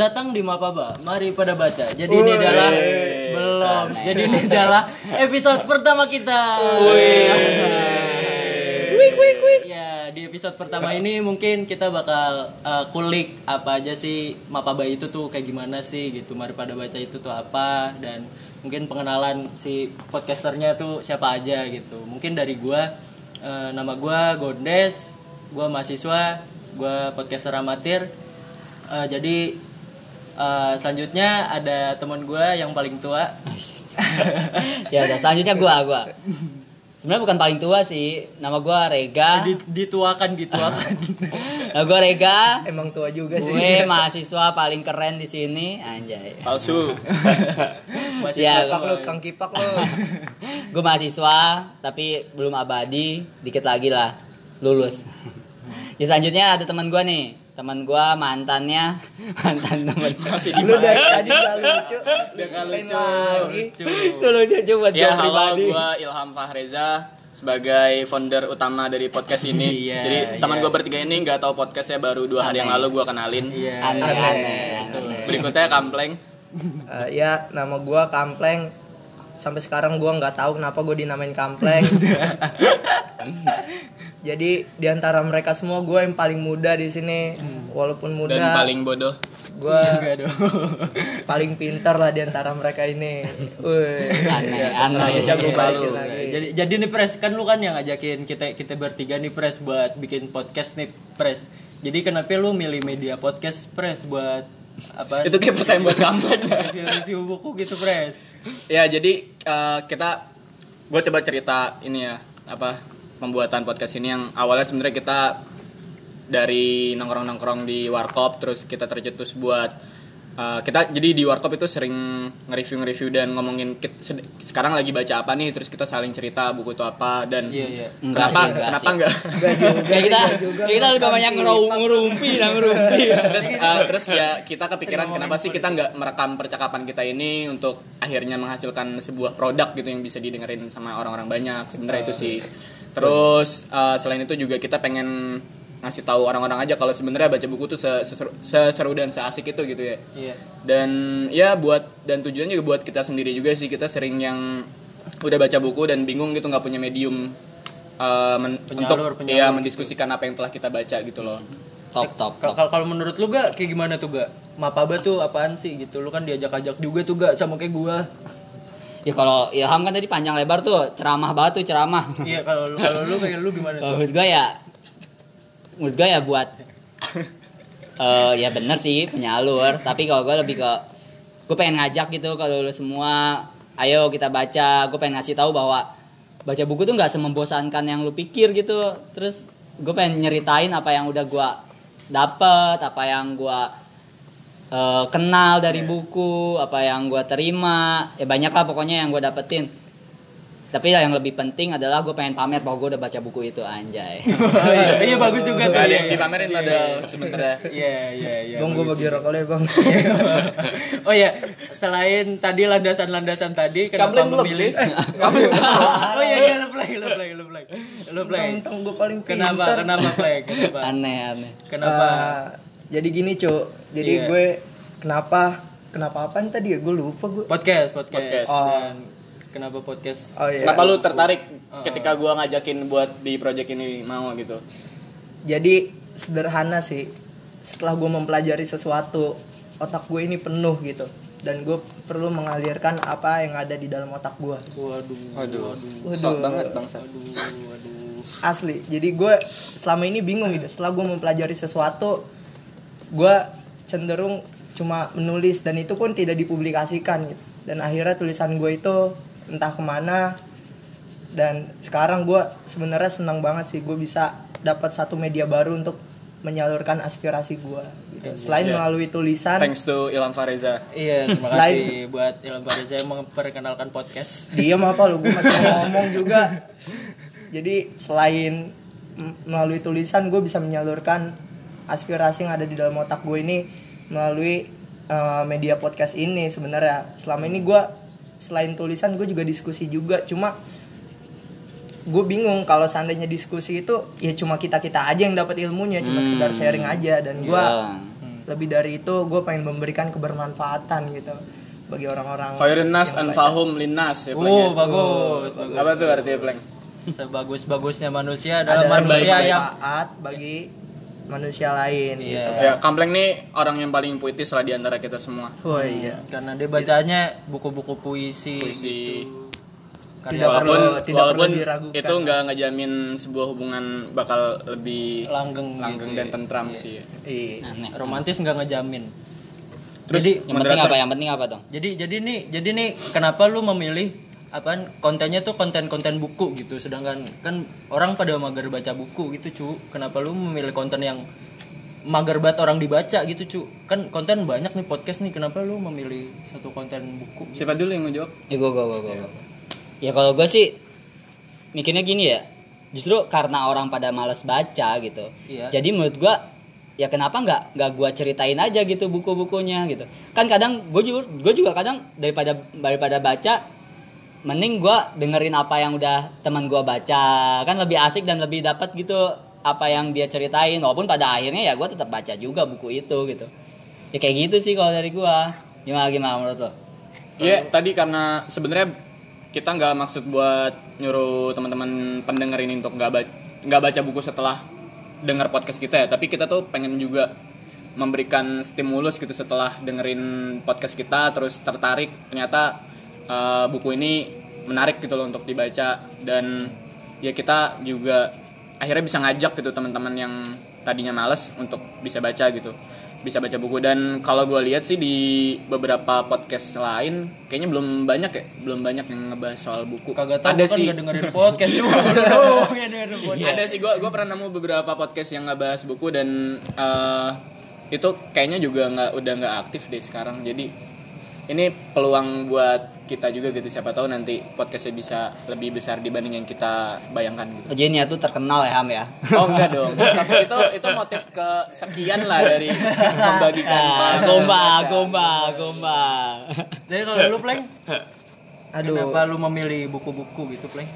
datang di Mapaba. Mari pada baca. Jadi ini adalah belum. Jadi ini adalah episode pertama kita. Ya, di episode pertama ini mungkin kita bakal uh, kulik apa aja sih Mapaba itu tuh kayak gimana sih gitu. Mari pada baca itu tuh apa dan mungkin pengenalan si podcasternya tuh siapa aja gitu. Mungkin dari gua uh, nama gua Gondes, gua mahasiswa, gua podcaster amatir. Uh, jadi uh, selanjutnya ada teman gua yang paling tua. ya udah selanjutnya gua gua. Sebenarnya bukan paling tua sih. Nama gua Rega. Di- dituakan dituakan. nama gua Rega. Emang tua juga sih. gue mahasiswa paling keren di sini. Anjay. Palsu. Masih Ya, Kipak lu, Kang Kipak lu. gue mahasiswa tapi belum abadi. Dikit lagi lah. Lulus. Ya selanjutnya ada teman gua nih teman gua mantannya mantan temen Masih Lu di dari tadi gak lucu. Udah gak Main lucu. lagi. lulus coba Ya jawab halo, pribadi gua Ilham Fahreza sebagai founder utama dari podcast ini. Iya, Jadi teman iya. gue bertiga ini nggak tahu podcastnya baru dua hari yang lalu gue kenalin. Iya. aneh iya. aneh, aneh. Berikutnya Kampleng. Eh, ya, nama gua Kampleng. Sampai sekarang gua nggak tahu kenapa gue dinamain Kampleng. Jadi di antara mereka semua gue yang paling muda di sini. Walaupun muda, dan paling bodoh. gue paling pintar lah di antara mereka ini. Wih. aneh Ya, aneh jago Iya, lagi. Jadi jadi nih Pres kan lu kan yang ngajakin kita kita bertiga nih Pres buat bikin podcast nih Pres. Jadi kenapa lu milih media podcast Pres buat apa? Itu kayak pertanyaan buat Kampleng. review-review buku gitu Pres. ya jadi eh, kita gue coba cerita ini ya apa pembuatan podcast ini yang awalnya sebenarnya kita dari nongkrong-nongkrong di warkop terus kita tercetus buat eh, kita jadi di warkop itu sering nge-review nge-review dan ngomongin kit- sed- sekarang lagi baca apa nih terus kita saling cerita buku itu apa dan Iya, iya. Enggak kenapa sih, enggak kenapa sih. enggak Enggak juga, kayak kita juga. kita lebih banyak ngeru- ngerumpi lah ngerumpi terus eh, terus ya kita kepikiran kenapa sih kita nggak merekam percakapan kita ini untuk akhirnya menghasilkan sebuah produk gitu yang bisa didengerin sama orang-orang banyak sebenarnya itu sih terus eh, selain itu juga kita pengen ngasih tahu orang-orang aja kalau sebenarnya baca buku tuh se- seseru, seseru dan seasik itu gitu ya Iya. dan ya buat dan tujuannya juga buat kita sendiri juga sih kita sering yang udah baca buku dan bingung gitu nggak punya medium eh, men- Penyalur, untuk penyalur ya gitu. mendiskusikan apa yang telah kita baca gitu loh top top Kalau top kalau menurut lu gak kayak gimana tuh gak? Mapaba tuh apaan sih gitu? Lu kan diajak-ajak juga tuh gak sama kayak gua. Ya kalau Ilham kan tadi panjang lebar tuh ceramah banget tuh ceramah. Iya kalau lu kalau lu kayak lu gimana Kalau menurut gue ya menurut gue ya buat eh ya bener sih penyalur tapi kalau gue lebih ke gue pengen ngajak gitu kalau lu semua ayo kita baca. Gue pengen ngasih tahu bahwa baca buku tuh nggak semembosankan yang lu pikir gitu. Terus gue pengen nyeritain apa yang udah gue dapet apa yang gue eh, kenal dari buku apa yang gue terima ya banyak lah pokoknya yang gue dapetin tapi yang lebih penting adalah gue pengen pamer bahwa gue udah baca buku itu anjay Oh, iya, iya bagus juga tuh. Ada iya, yang iya. dipamerin Iya, iya. sebenarnya. Iya iya iya. Bang gue bagi rokok deh bang. oh ya, selain tadi landasan-landasan tadi kenapa memilih? Oh iya iya lu play lu play lu play. Lu play. Untung gue paling Kenapa? Kenapa play? Kenapa? aneh aneh Kenapa? Jadi gini cuk. Jadi Iya. gue kenapa kenapa apaan tadi ya gue lupa gue. Podcast, podcast. Podcast. Dan kenapa podcast? Oh iya. Kenapa lu tertarik ketika gua ngajakin buat di project ini mau gitu? Jadi sederhana sih. Setelah gue mempelajari sesuatu, otak gue ini penuh gitu. Dan gue perlu mengalirkan apa yang ada di dalam otak gue. Waduh. Waduh. Waduh. Sok banget bangsa. Waduh, waduh. Asli. Jadi gue selama ini bingung gitu. Setelah gue mempelajari sesuatu, gue cenderung cuma menulis dan itu pun tidak dipublikasikan gitu. Dan akhirnya tulisan gue itu entah ke mana. Dan sekarang gue sebenarnya senang banget sih gue bisa dapat satu media baru untuk menyalurkan aspirasi gue. Gitu. Selain Iya. melalui tulisan, Thanks to Ilham Fareza. Iya, terima Selain- kasih buat Ilham Fariza yang memperkenalkan podcast. diam apa lu gue masih mau ngomong juga jadi selain melalui tulisan gue bisa menyalurkan aspirasi yang ada di dalam otak gue ini melalui eh, media podcast ini sebenarnya selama ini gue selain tulisan gue juga diskusi juga cuma gue bingung kalau seandainya diskusi itu ya cuma kita kita aja yang dapat ilmunya cuma sekedar sharing aja dan gue Ya. lebih dari itu gue pengen memberikan kebermanfaatan gitu bagi orang-orang Khairun nas yang anfahum linnas ya Oh, ya? bagus, bagus. Apa tuh artinya Pleng? Sebagus-bagusnya manusia ada adalah manusia sebaik yang bagi manusia lain Iya. gitu. Ya, Kampleng nih orang yang paling puitis lah di antara kita semua. Oh iya. karena dia bacanya buku-buku puisi, Puisi. gitu. Tidak Karya walaupun perlu- tidak walaupun perlu diragukan. itu nggak ngejamin sebuah hubungan bakal lebih langgeng, langgeng gitu dan ya. tentram sih. Iya. Aneh. romantis nggak ngejamin Terus jadi Yang penting apa? Yang penting apa dong? jadi jadi nih jadi nih kenapa lu memilih apaan kontennya tuh konten-konten buku gitu sedangkan kan orang pada mager baca buku gitu cu kenapa lu memilih konten yang mager banget orang dibaca gitu cu kan konten banyak nih podcast nih kenapa lu memilih satu konten buku Siapa dulu yang mau jawab? Ya gue gue gue gue. Ya kalau gue sih mikirnya gini ya. Justru karena orang pada males baca gitu. Iya. Jadi menurut gue ya kenapa nggak nggak gue ceritain aja gitu buku-bukunya gitu. Kan kadang gue juga gue juga kadang daripada daripada baca mending gue dengerin apa yang udah teman gue baca. Kan lebih asik dan lebih dapat gitu apa yang dia ceritain. Walaupun pada akhirnya ya gue tetap baca juga buku itu gitu. Ya kayak gitu sih kalau dari gue gimana gimana menurut lo? Iya, tadi karena sebenarnya kita nggak maksud buat nyuruh teman-teman pendengar ini untuk nggak baca baca buku setelah dengar podcast kita ya, tapi kita tuh pengen juga memberikan stimulus gitu setelah dengerin podcast kita terus tertarik. Ternyata eh, buku ini menarik gitu loh untuk dibaca. Dan ya kita juga akhirnya bisa ngajak gitu teman-teman yang tadinya males untuk bisa baca gitu. Bisa baca buku. Dan kalau gue lihat sih di beberapa podcast lain kayaknya belum banyak ya. Belum banyak yang ngebahas soal buku. Kagak tahu ada kan sih. nggak dengerin podcast. Cuma doang yang dengerin podcast. ada sih. Gue gue pernah nemu beberapa podcast yang ngebahas buku dan eh, itu kayaknya juga nggak udah nggak aktif deh sekarang. Jadi ini peluang buat kita juga gitu siapa tahu nanti podcastnya bisa lebih besar dibanding yang kita bayangkan gitu Jadi niat tuh terkenal ya Ham ya. oh enggak dong tapi itu itu motif ke sekian lah dari membagikan Ah, gomba, gomba, gomba. Jadi kalau lu pleng, Aduh. kenapa lu memilih buku-buku gitu pleng?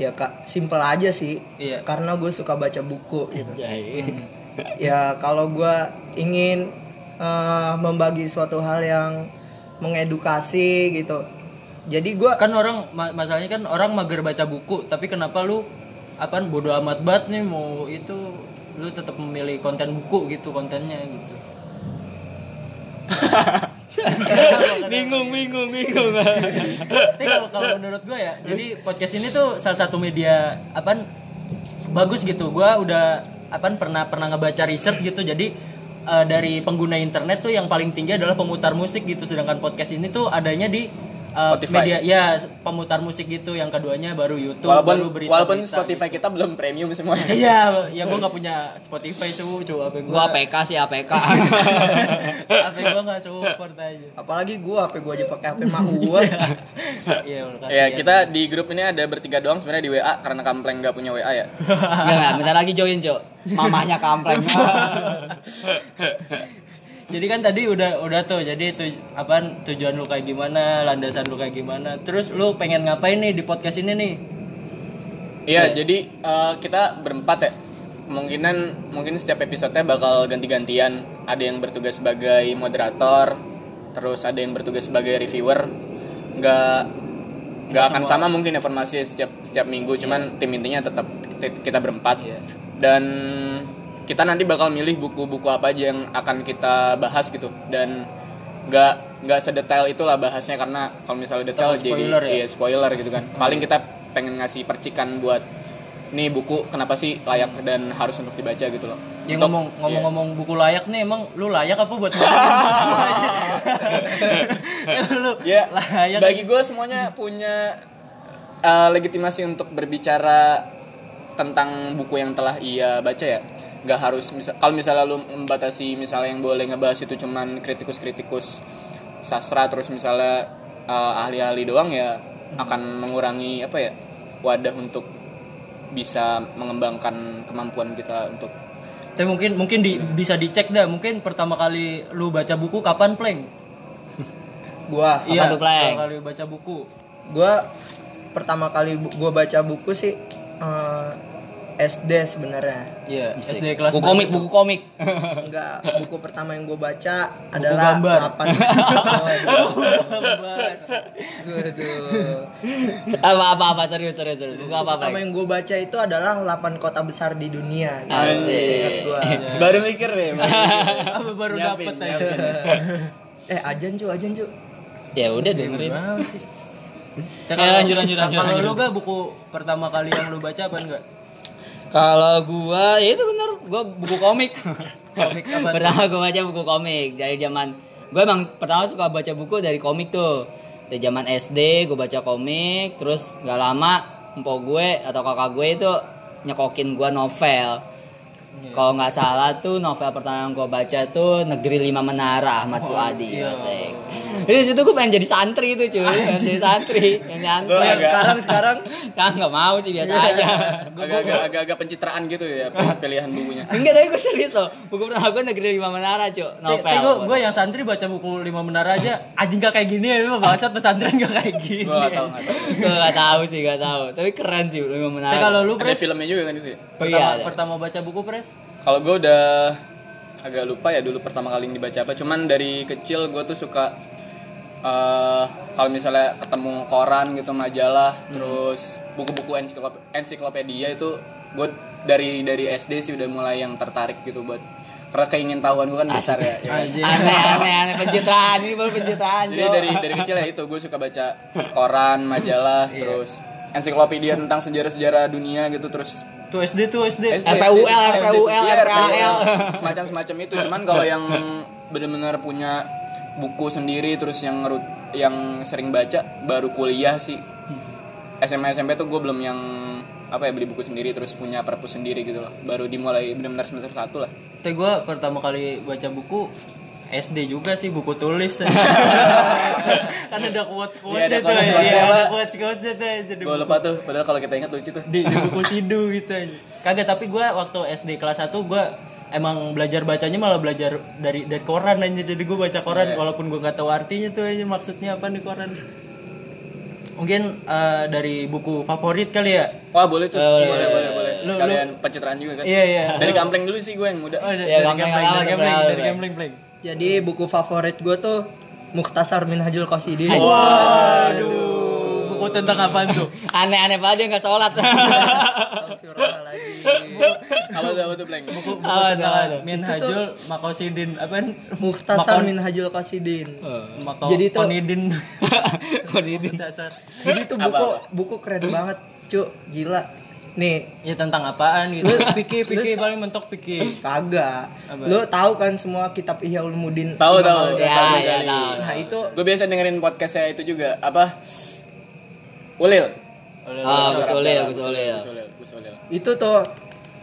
Ya kak, simple aja sih. Iya. Karena gue suka baca buku gitu. Jai. ya kalau gue ingin eh, membagi suatu hal yang mengedukasi gitu. Jadi gue Kan orang ma- masalahnya kan orang mager baca buku, tapi kenapa lu apaan bodoh amat banget nih mau itu lu tetap memilih konten buku gitu kontennya gitu. bingung, bingung, bingung. Tapi kalau kalau menurut gue ya, jadi podcast ini tuh salah satu media apaan bagus gitu. Gua udah apaan pernah pernah ngebaca research gitu. Jadi eh, dari pengguna internet tuh yang paling tinggi adalah pemutar musik gitu. Sedangkan podcast ini tuh adanya di eh, Spotify. media ya pemutar musik gitu. Yang keduanya baru YouTube, walaupun baru berita. walaupun Spotify kita belum premium semuanya Iya, ya gue nggak punya Spotify tuh, coba apa Gua APK sih APK. apa gue nggak support aja. apalagi gue HP gue aja pakai HP mak gue. Iya, ya kita di grup ini ada bertiga doang sebenarnya di WA karena Kampleng nggak punya WA ya Enggak, enggak, bentar lagi join, Cok. Mamanya kampleng. Jadi kan tadi udah udah tuh. Jadi tu, apaan tujuan lu kayak gimana, landasan lu kayak gimana. Terus lu pengen ngapain nih di podcast ini nih? Iya, jadi eh, kita berempat ya. Kemungkinan mungkin setiap episodenya bakal ganti-gantian. Ada yang bertugas sebagai moderator, terus ada yang bertugas sebagai reviewer. Nggak nggak akan sama mungkin informasi setiap setiap minggu, cuman tim intinya tetap kita berempat. Iya. Dan kita nanti bakal milih buku-buku apa aja yang akan kita bahas gitu dan nggak nggak sedetail itulah bahasnya karena kalau misalnya detail jadi spoiler ya? iya, spoiler gitu kan. Paling kita pengen ngasih percikan buat nih buku kenapa sih layak dan harus untuk dibaca gitu loh. Ya Untuk- ngomong ngomong-ngomong buku layak nih emang lu layak apa buat Ya, lu iya. ya layak bagi gue semuanya punya uh, legitimasi untuk berbicara tentang buku yang telah ia baca ya nggak harus misal kalau misalnya lu membatasi misalnya yang boleh ngebahas itu cuman kritikus-kritikus sastra terus misalnya uh, ahli-ahli doang ya akan mengurangi apa ya wadah untuk bisa mengembangkan kemampuan kita untuk Tapi mungkin mungkin di, bisa dicek dah. Mungkin pertama kali lu baca buku kapan, Pleng? Gue Iya, tuh, Pleng? pertama kali baca buku. gue pertama kali gue baca buku sih eh, SD sebenarnya. Iya, Musik. SD kelas buku komik, buku komik. Enggak, buku pertama yang gue baca adalah gambar. 8 Waduh. apa apa apa serius serius serius. Buku apa apa? Pertama yang gue baca itu adalah 8 kota besar di dunia. Gitu. Asik. Seingat gua. Baru mikir deh. baru mikir. Apa baru dapet aja. nyiapin. Eh, ajan cu, ajan cu. Ya udah dengerin. Ya, Ya, lanjut, lanjut, lanjut, Kalau lu gak buku pertama kali yang lu baca apa enggak? Kalau gua ya itu bener, gua buku komik. Komik apa? pertama gua baca buku komik dari zaman gua emang pertama suka baca buku dari komik tuh. Dari zaman SD gua baca komik, terus gak lama empok gue atau kakak gue itu nyekokin gua novel. Kalau nggak salah tuh novel pertama yang gue baca tuh Negeri Lima Menara Ahmad Fuadi. asik. Jadi situ gue pengen jadi santri tuh cuy, pengen jadi santri, yang nyantri. Gua agak- Sekarang sekarang Kan nggak mau sih biasa aja. Agak-agak pencitraan gitu ya pilihan bukunya. Enggak, tapi gue serius loh. Buku pertama gue Negeri Lima Menara, Cuk. Novel. Tapi gue yang santri baca buku lima menara aja anjing gak kayak gini ya itu bangsat pesantren gak kayak gini. Gua gak tahu enggak tahu. gue gak tahu sih, gak tahu. Tapi keren sih Lima Menara. Tapi kalau lu Ada pres filmnya juga kan itu ya? pertama, Iya, ada. pertama baca buku pres Kalau gue udah agak lupa ya dulu pertama kali yang dibaca apa. Cuman dari kecil gue tuh suka eh kalau misalnya ketemu koran gitu majalah, terus buku-buku ensiklop- ensiklopedia itu gue dari dari SD sih udah mulai yang tertarik gitu buat karena keingin tahuan gue kan besar ya. ya aneh, aneh, aneh. Pencitraan. Ini baru pencitraan, Jadi dari dari kecil ya itu gue suka baca koran, majalah, terus ensiklopedia tentang sejarah-sejarah dunia gitu terus tuh SD tuh SD. SD, RPUL, RPUL, iya, RPAL. semacam semacam itu. Cuman kalau yang benar-benar punya buku sendiri terus yang ngerut- yang sering baca baru kuliah sih. SMA SMP tuh gue belum yang apa ya beli buku sendiri terus punya perpus sendiri gitu loh. Baru dimulai benar-benar semester satu lah. Tapi gue pertama kali baca buku SD juga sih buku tulis. kan ada quotes quotes Iya, itu ya, ya, ada quotes quotes itu aja di gue lupa tuh padahal kalau kita ingat lucu tuh. Di, di buku sidu gitu aja. Kagak tapi gue waktu SD kelas 1 gue emang belajar bacanya malah belajar dari dari koran aja jadi gue baca koran walaupun gue nggak tahu artinya tuh aja maksudnya apa di koran. Mungkin eh, dari buku favorit kali ya? Wah boleh tuh. Boleh, boleh boleh boleh. Lu- sekalian pencitraan juga kan. Iya iya. Dari kampleng dulu sih gue yang muda. Oh, dari, Ya, dari apa, dari gambling. Gampang dari Bleng. Jadi buku favorit gue tuh Mukhtasar Minhajul Qasidin. waduh buku tentang apaan tuh Aneh-aneh banget dia nggak sholat. Apa tuh apa tuh Bleng buku buku Apa tuh, tentang apa? Minhajul Makosidin apaan Mukhtasar Makon- Minhajul Qasidin. Mako- Jadi tuh- Konidin Konidin dasar Jadi itu buku buku keren banget, Cuk. Gila. Nih, ya tentang apaan gitu pikir pikir paling mentok pikir kagak. Lu tahu kan semua kitab Ihya Ulumuddin? tahu tahu? Ya, ya, tahu. Nah, itu gue biasa dengerin podcast saya itu juga apa Ulil Ah, Gus Ulil, Gus Ulil. Gus Ulil, itu tuh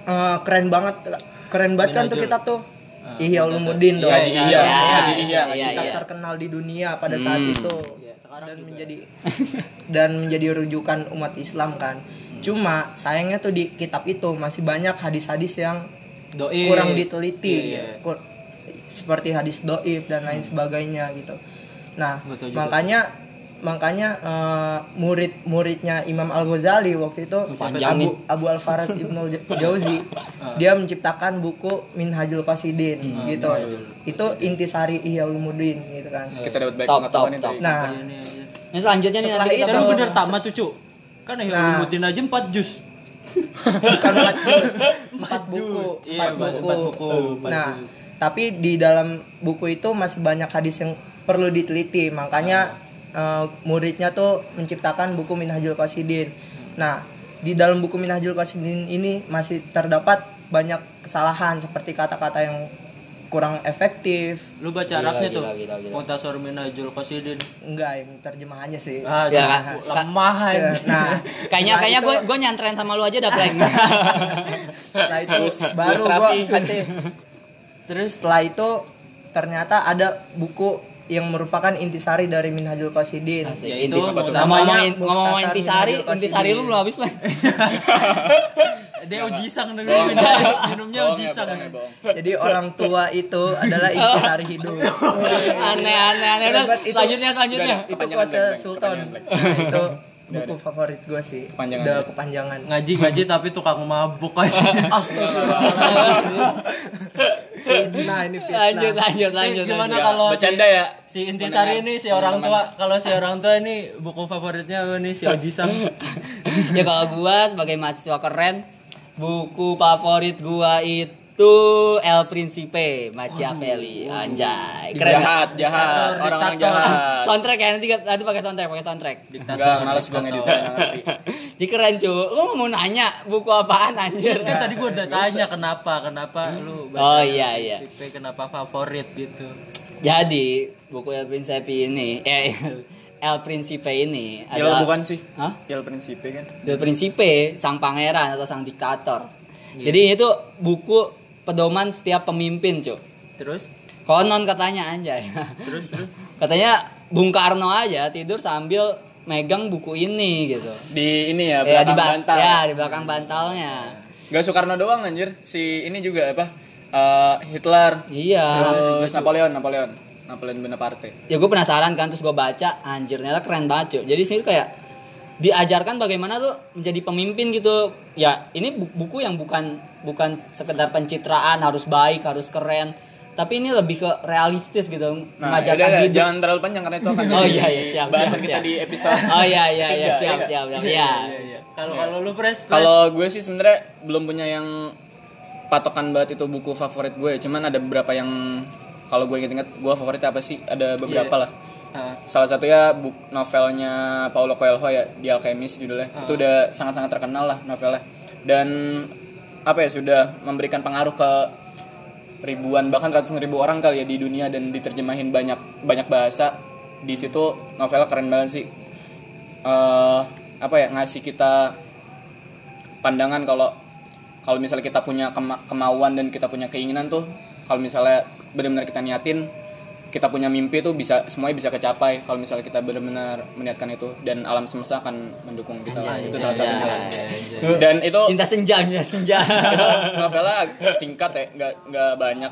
eh, keren banget. Keren banget kan tuh kitab tuh. Ihya Ulumuddin dong. Iya, iya, iya, iya, iya, iya, kitab iya. terkenal di dunia pada saat Hmm. itu dan menjadi dan menjadi rujukan umat Islam kan. Cuma sayangnya tuh di kitab itu masih banyak hadis-hadis yang doi kurang diteliti Iya, iya. Kur- seperti hadis doif dan lain sebagainya gitu. Nah Betul juga. makanya makanya eh, murid-muridnya Imam Al Ghazali waktu itu Panjang Abu nih. Abu Al Farad Ibnu Jauzi dia menciptakan buku Minhajul Qasidin gitu. Itu intisari Ihya Ulumuddin gitu kan. kita dapat baik pengetahuan dari Nah, Ini selanjutnya nih Setelah nanti kita bener tamat tuh cu kan ya Nah. Ulumuddin aja 4 jus bukan empat juz, empat buku, Iya, empat empat- buku. empat buku, empat Nah, juz. tapi di dalam buku itu masih banyak hadis yang perlu diteliti, makanya eh, muridnya tuh menciptakan buku Minhajul Qasidin. Nah, di dalam buku Minhajul Qasidin ini masih terdapat banyak kesalahan seperti kata-kata yang kurang efektif, lu baca Gila, Arabnya tuh. Muhtasar Minhajul Qasidin enggak yang terjemahannya sih. ah Ya, lemah Ya, aja nah, Kayaknya kayaknya gue gue nyantren sama lu aja dah Pleng. setelah itu baru Aceh Terus setelah itu ternyata ada buku yang merupakan intisari dari Minhajul Qasidin. Ya, itu ngomong-ngomong Namanya ngomong-ngomong Mukhtasar intisari, intisari lu belum habis Pleng. dia uji sang minumnya ya, ya, bohong. Jadi orang tua itu adalah intisari hidup. Aneh aneh aneh. Selanjutnya selanjutnya. Itu kuasa sultan. Nah, itu buku favorit gue sih. Kepanjangan udah ya? kepanjangan. Ngaji ngaji tapi tukang mabuk aja. Fitnah ini fitnah. Lanjut lanjut lanjut gimana lanjut. kalau bercanda si, ya? si intisari ini si orang tua kalau si orang tua ini buku favoritnya apa nih si Ojisam ya kalau gua sebagai mahasiswa keren buku favorit gua itu El Principe Machiavelli. Anjay keren. jahat jahat. Orang-orang jahat. Soundtrack ya nanti nanti pakai soundtrack pakai soundtrack. Enggak males gue ngedit ngerti. Jadi keren cu. Lu mau nanya buku apaan anjir? Kan tadi gue udah tanya kenapa kenapa lu baca Oh, iya, iya. Principe, kenapa favorit gitu. Jadi buku El Principe ini eh El Principe ini ya adalah bukan sih. Hah? ya Principe kan. Del Principe, sang pangeran atau sang diktator. Jadi itu buku pedoman setiap pemimpin, Cuk. terus Konon katanya anjay. terus terus katanya Bung Karno aja tidur sambil megang buku ini gitu. di ini ya Ya, di belakang ba- bantal Ya, di belakang bantalnya. Gak Soekarno doang anjir si ini juga apa Eh, Hitler Iya. terus Napoleon Napoleon Napoleon Bonaparte Ya gue penasaran kan terus gue baca anjir ternyata keren banget, Cuk. Jadi sini kayak diajarkan bagaimana tuh menjadi pemimpin gitu. Ya, ini bu- buku yang bukan bukan sekedar pencitraan harus baik, harus keren. Tapi ini lebih ke realistis gitu, Nah, mengajarkan yaudah, hidup. jangan terlalu panjang karena itu akan Oh jadi iya iya siap bahasan siap, kita siap. di episode Oh iya iya iya tiga, siap ya. siap siap. Iya. iya iya kalau kalau lu pres Pres? Kalau gue sih sebenarnya belum punya yang patokan banget itu buku favorit gue. Cuman ada beberapa yang kalau gue inget-inget gue favoritnya apa sih? Ada beberapa Iya. lah. Ah, Salah satunya buk novelnya Paulo Coelho ya, The Alchemist judulnya. Ah. Itu udah sangat-sangat terkenal lah novelnya. Dan apa ya sudah memberikan pengaruh ke ribuan bahkan ratusan ribu orang kali ya di dunia dan diterjemahin banyak banyak bahasa. Di situ novelnya keren banget sih. eh apa ya ngasih kita pandangan kalau kalau misalnya kita punya kema- kemauan dan kita punya keinginan tuh kalau misalnya benar-benar kita niatin kita punya mimpi tuh bisa semuanya bisa kecapai kalau misalnya kita benar-benar meniatkan itu dan alam semesta akan mendukung kita lah Anjay, itu salah satunya lah. dan itu Cinta senja, cinta senja. itu novelnya singkat ya nggak nggak banyak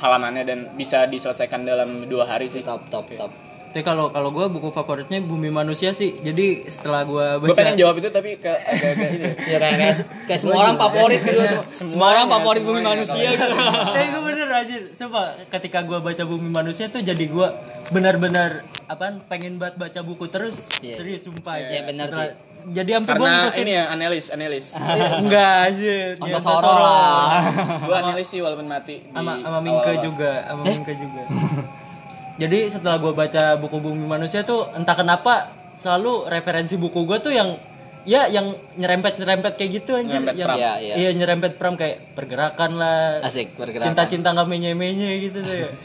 halamannya dan bisa diselesaikan dalam dua hari sih top top top. Tapi kalau kalau gue buku favoritnya Bumi Manusia sih. Jadi setelah gue gue baca pengen jawab itu tapi ke agak-agak ini. Ya kayak kayak, kayak semua orang favorit gitu. Semua orang favorit bumi manusia gitu. Tapi gue bener aja, coba ketika gue baca Bumi Manusia tuh jadi gue benar-benar apaan pengen banget baca buku terus. Iya. serius sumpah Iya, bener Setelah- sih. Jadi sampai gue karena ngikutin ini ya analis analis. Enggak aja Untuk Soro lah. gue analis sih walaupun mati sama sama Mingke juga sama Mingke juga jadi setelah gue baca buku Bumi Manusia tuh entah kenapa selalu referensi buku gue tuh yang ya yang nyerempet nyerempet kayak gitu anjir. Nyerempet yang pram. Iya, nyerempet pram kayak pergerakan lah. Asik bergerak. cinta-cinta nggak menye-menye gitu tuh ya.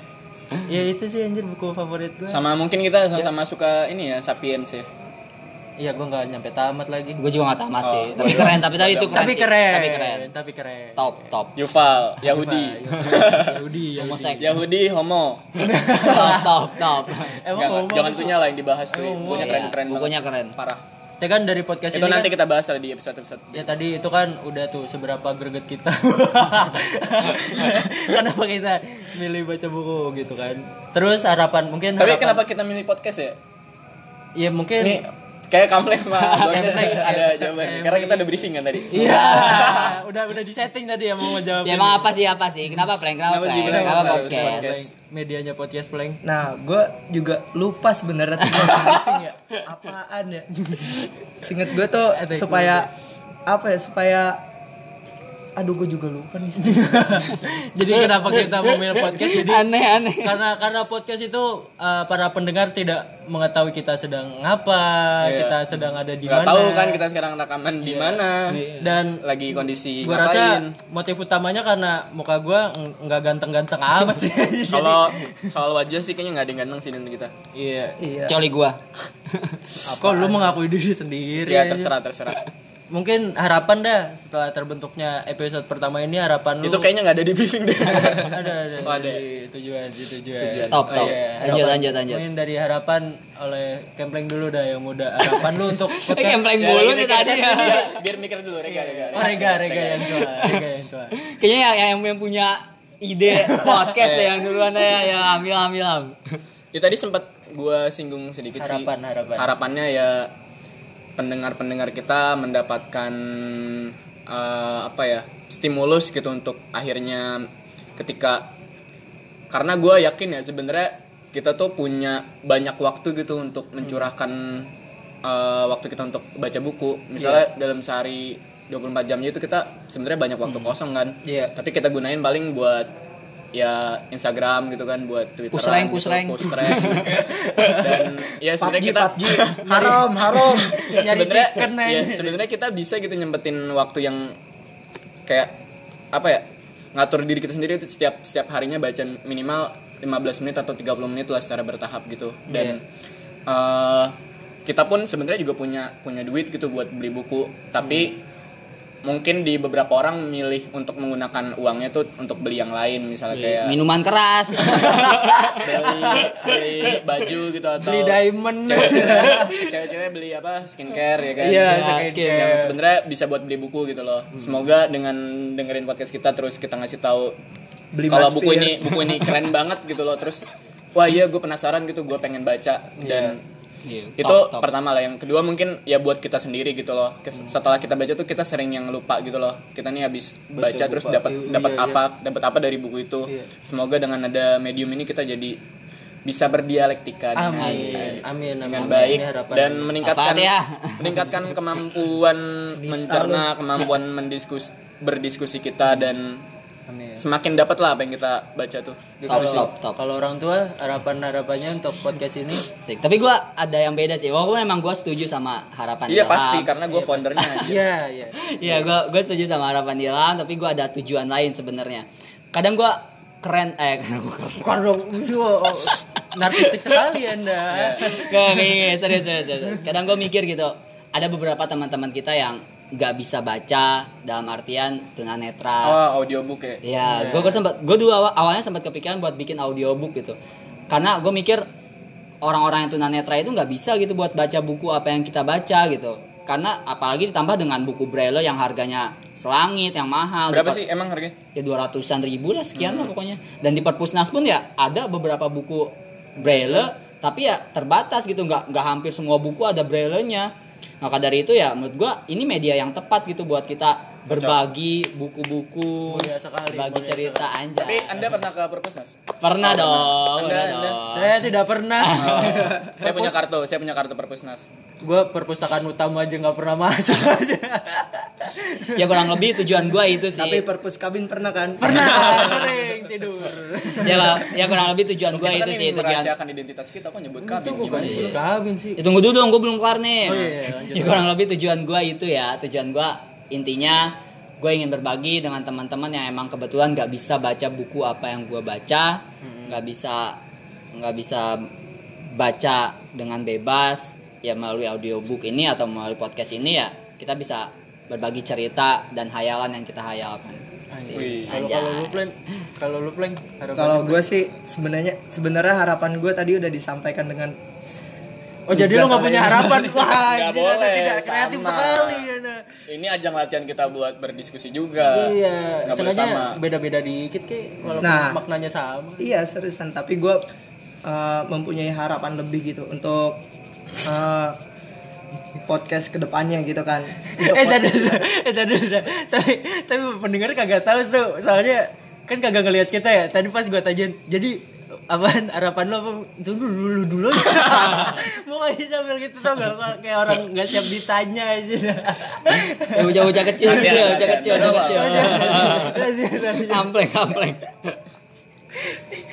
Ya itu sih anjir buku favorit gue sama mungkin kita sama-sama suka ini ya sapiens ya iya gue nggak nyampe tamat lagi Gue juga gak tamat sih. Oh, Tapi keren, tapi tadi itu keren. tapi sih. keren Tapi keren. tapi keren Top top. Yuval Yahudi Yahudi Yahudi. Yahudi homo top top top. emang Nggak, homo jangan tuh? punya lah yang dibahas tuh bukunya Iya, keren-keren Bukunya keren. parah ya kan dari podcast itu ini nanti kan, kita bahas di episode-episode Ya tadi itu kan udah tuh seberapa greget kita. kenapa kita milih baca buku gitu kan? Terus harapan mungkin tapi harapan, kenapa kita milih podcast ya Ya mungkin ini kayak sama Bang Des ada jawabannya karena kita udah briefing kan tadi Iya, udah udah disetting tadi ya mau jawab. Ya emang apa sih apa sih? Kenapa prank? Kenapa Kenapa sih prank? prank? Kenapa Kenapa podcast? Medianya podcast Pleng. Nah, gue juga lupa sebenarnya briefing ya. Apaan ya? Singet gue tuh supaya apa ya? Supaya aduh gue juga lupa nih. Jadi kenapa kita memilih podcast? Jadi Aneh aneh. karena karena podcast itu uh, para pendengar tidak mengetahui kita sedang ngapa, Iya. kita sedang ada di mana. tahu kan kita sekarang rekaman di mana Dan lagi kondisi gua rasa motif utamanya karena muka gua ng- nggak ganteng-ganteng amat sih. Kalau soal wajah sih kayaknya nggak ada yang ganteng sih dari kita iya. iya. Kecuali gua. Kok lu mengakui diri sendiri? ya terserah terserah Mungkin harapan dah setelah terbentuknya episode pertama ini harapan lu itu kayaknya nggak ada di briefing deh ada ada, Oh, ada. Di tujuan di tujuan. Top, top. iya. Lanjut, Harapan- lanjut, lanjut. Mungkin dari harapan oleh Kempleng dulu dah yang muda. Harapan lu untuk Eh podcast. kempleng Ya, mulu biar nih mikir- tadi ya. biar- mikir dulu rega rega Oh, rega, rega yang tua, rega yang tua. Kayaknya yang, yang, yang punya ide podcast deh yang duluan ya, ya ambil ambil am. ya tadi sempat gua singgung sedikit sih Harapan, harapan. harapannya ya pendengar-pendengar kita mendapatkan eh, apa ya stimulus gitu untuk akhirnya ketika karena gue yakin ya sebenarnya kita tuh punya banyak waktu gitu untuk mencurahkan eh, waktu kita untuk baca buku. Misalnya dalam sehari 24 jamnya itu kita sebenarnya banyak waktu kosong kan. Iya. tapi kita gunain paling buat ya Instagram gitu kan buat Twitter Pusreng, pusreng. dan ya sebenarnya kita PUBG. haram, haram. Sebenarnya ya, sebenarnya kita bisa gitu nyempetin waktu yang kayak apa ya ngatur diri kita sendiri itu setiap setiap harinya baca minimal 15 menit atau 30 menit lah secara bertahap gitu dan eh, kita pun sebenarnya juga punya punya duit gitu buat beli buku tapi mungkin di beberapa orang milih untuk menggunakan uangnya tuh untuk beli yang lain misalnya kayak Minuman keras. beli beli baju gitu atau Beli diamond. cewek-cewek beli apa skincare ya kan? Iya, Yang- skincare. yang sebenarnya bisa buat beli buku gitu loh. Semoga dengan dengerin podcast kita terus kita ngasih tahu Beli kalau buku ini buku ini keren banget gitu loh. Terus wah iya gue penasaran gitu gue pengen baca. Dan Iya, itu top, top. pertama lah yang kedua mungkin ya buat kita sendiri gitu loh Kes- setelah kita baca tuh kita sering yang lupa gitu loh kita nih habis baca, Baca terus dapat Iya, dapat iya. apa dapat apa dari buku itu Iya. semoga dengan ada medium ini kita jadi bisa berdialektika dengan, Amin. Amin. dengan amin. baik Ini harapan. dan meningkatkan Al-Fatihah. meningkatkan kemampuan mencerna kemampuan mendiskus berdiskusi kita dan Amin. semakin dapat lah apa yang kita baca tuh Kalau top, top. kalau orang tua harapan harapannya untuk podcast ini. Tapi gue ada yang beda sih. Walaupun memang gue setuju sama harapan iya Ilham. pasti karena gue foundernya aja Iya, iya. Iya, gue gue setuju sama harapan Ilham, tapi gue ada tujuan lain sebenarnya. Kadang gue keren, eh Bukan dong, wow, narkistik sekali Anda. Gak, gak, gak, serius, serius, serius. Kadang gue mikir gitu, ada beberapa teman-teman kita yang nggak bisa baca dalam artian tunanetra. oh audiobook ya Ya, gue gue sempat, gue dulu awal- awalnya sempat kepikiran buat bikin audiobook gitu. Karena gue mikir orang-orang yang tunanetra itu nggak bisa gitu buat baca buku apa yang kita baca gitu. Karena apalagi ditambah dengan buku braille yang harganya selangit, yang mahal. berapa sih emang harganya Ya dua ratusan ribu lah sekian lah pokoknya. Dan di perpusnas pun ya ada beberapa buku braille, tapi ya terbatas gitu, nggak nggak hampir semua buku ada braillenya. Maka dari itu ya menurut gua ini media yang tepat gitu buat kita berbagi buku-buku, berbagi cerita anjay. tapi anda pernah ke perpusnas Pernah dong, Anda, pernah Anda. dong. Saya tidak pernah. saya punya kartu saya punya kartu perpusnas gue perpustakaan utama aja nggak pernah masuk aja. ya kurang lebih tujuan gua itu sih. Tapi perpus kabin pernah kan? pernah sering tidur. ya, lah, ya kurang lebih tujuan gua kita itu kan sih tujuan. merahasiakan identitas kita kok nyebut kabin gimana sih kabin sih. Ya, tunggu dulu dong, gue belum kelar nih. Oh, iya, lanjut. ya, kurang lebih tujuan gue itu ya, tujuan gue intinya gue ingin berbagi dengan teman-teman yang emang kebetulan nggak bisa baca buku apa yang gue baca, nggak bisa nggak bisa baca dengan bebas ya melalui audiobook ini atau melalui podcast ini ya kita bisa berbagi cerita dan hayalan yang kita hayalkan. Kalau kalau lu plan, kalau lu plan Kalau gue sih sebenarnya sebenarnya harapan gue tadi udah disampaikan dengan Oh jadi lu nggak punya harapan? Wah, Anda boleh, tidak kreatif sama. sekali. Anda. ini ajang latihan kita buat berdiskusi juga Iya, Nggak boleh sama sengaja beda-beda dikit kayak walaupun Nah. maknanya sama. Iya seriusan tapi gue uh, mempunyai harapan lebih gitu untuk uh, podcast ke depannya gitu kan. Untuk eh tadi eh tadi tapi tapi pendengar kagak tahu so soalnya kan kagak ngelihat kita ya tadi pas gua tanyain jadi apaan harapan lo apa dulu dulu dulu mukanya sambil gitu tau gak Kalau kayak orang nggak siap ditanya aja Ya bocah-bocah kecil Latihan, gitu ya, bocah latihan. kecil, bocah kecil. Ampleng, ampleng.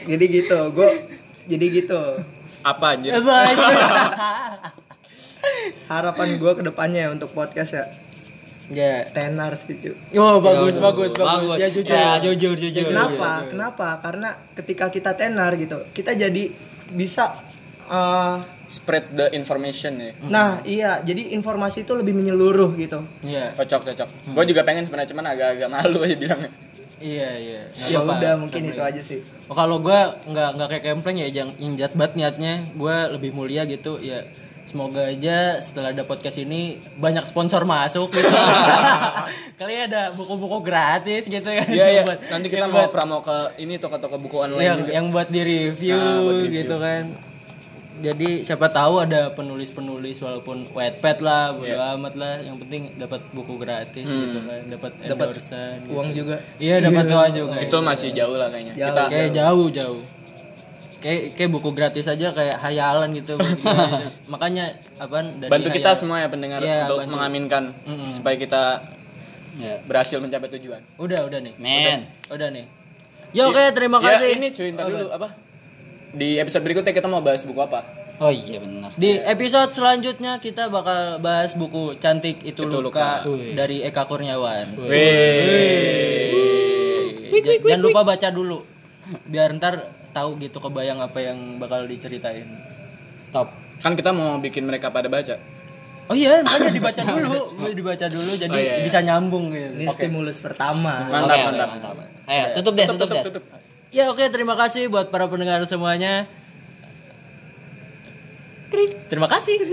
jadi gitu gue jadi gitu apa anjir lanjut. Apa aja? harapan gue ke depannya untuk podcast ya ya. Tenar sih cu. oh bagus Ya, bagus bagus. ya jujur. Ya, jujur, jujur. Kenapa? Kenapa? Karena ketika kita tenar gitu, kita jadi bisa uh, spread the information ya. Nah iya, jadi informasi itu lebih menyeluruh gitu. iya. Cocok cocok gue juga pengen sebenarnya cuman agak-agak malu aja bilangnya. Iya iya. Ya udah mungkin itu aja sih. Oh, kalau gue nggak nggak kayak kempleng ya yang injat banget niatnya gue lebih mulia gitu ya semoga aja setelah ada podcast ini banyak sponsor masuk gitu kali ada buku-buku gratis gitu ya Iya iya Buat- nanti kita mau buat- promo ke ini toko-toko buku online yang juga yang buat di review, Ah, buat review. gitu kan jadi siapa tahu ada penulis-penulis walaupun Wattpad lah, bodo Iya. amat lah. Yang penting dapat buku gratis gitu kan, dapat Dapat endorsean. gitu. uang juga Iya, dapat uang juga. itu masih jauh lah kayaknya Jauh. kita kayak jauh jauh. Kayak kayak buku gratis aja kayak hayalan gitu. Gitu. Makanya apa dari bantu kita hayal- semua ya pendengar Iya, untuk bantu. mengaminkan Mm-mm. supaya kita Ya. berhasil mencapai tujuan Udah, udah nih. Men. Udah nih. Ya oke, terima Ya, kasih. ini cuy ntar dulu apa di episode berikutnya kita mau bahas buku apa Oh iya benar. Di episode selanjutnya kita bakal bahas buku Cantik Itu, Itu Luka, Luka. Dari Eka Kurniawan. Wih. Jangan lupa baca dulu. Biar ntar tahu gitu kebayang apa yang bakal diceritain. Top. kan kita mau bikin mereka pada baca Oh iya, makanya dibaca dulu. Gue dibaca dulu jadi Oh, iya, iya. bisa nyambung gitu. ini stimulus pertama mantap Oke, oke, mantap, Ayo, tutup deh, tutup tutup, tutup deh. tutup Ya oke, terima kasih buat para pendengar semuanya. Terima kasih.